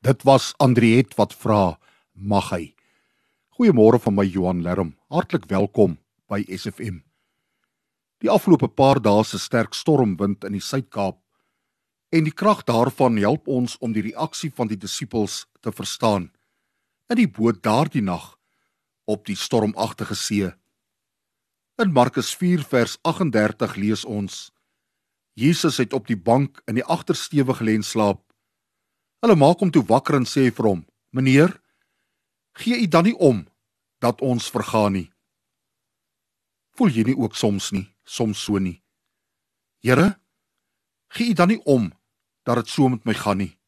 Dit was Andriet wat vra, mag hy. Goeiemôre van my Johan Lerm. Hartlik welkom by SFM. Die afgelope paar dae se sterk stormwind in die Suid-Kaap en die krag daarvan help ons om die reaksie van die disippels te verstaan in die boot daardie nag op die stormagtige see. In Markus 4 vers 38 lees ons: Jesus het op die bank in die agtersteewe gelê en slaap. Hulle maak hom toe wakker en sê vir hom: "Meneer, gee u dan nie om dat ons vergaan nie?" Voel jy nie ook soms nie, soms so nie? Here, gee u dan nie om dat dit so met my gaan nie?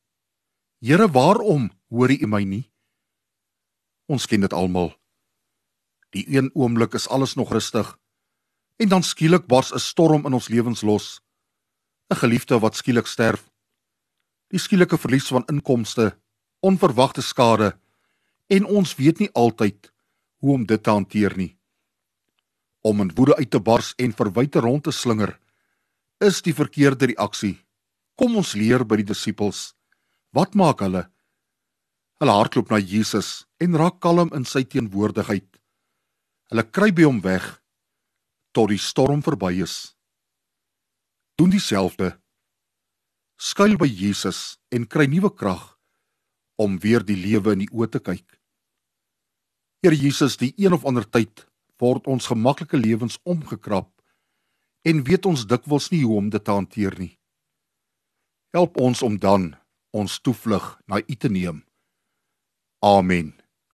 Here, waarom hoor u my nie? Ons ken dit almal. Die een oomblik is alles nog rustig en dan skielik bars 'n storm in ons lewens los. 'n Geliefde wat skielik sterf die skielike verlies van inkomste, onverwagte skade en ons weet nie altyd hoe om dit te hanteer nie. Om in woede uit te bars en verwyte rond te slinger is die verkeerde reaksie. Kom ons leer by die disippels. Wat maak hulle? Hulle hardloop na Jesus en raak kalm in sy teenwoordigheid. Hulle kry by hom weg tot die storm verby is. Doen dieselfde skuil by Jesus en kry nuwe krag om weer die lewe in die oë te kyk. Here Jesus, die een of ander tyd word ons gemaklike lewens omgekrap en weet ons dikwels nie hoe om dit te hanteer nie. Help ons om dan ons toevlug na U te neem. Amen.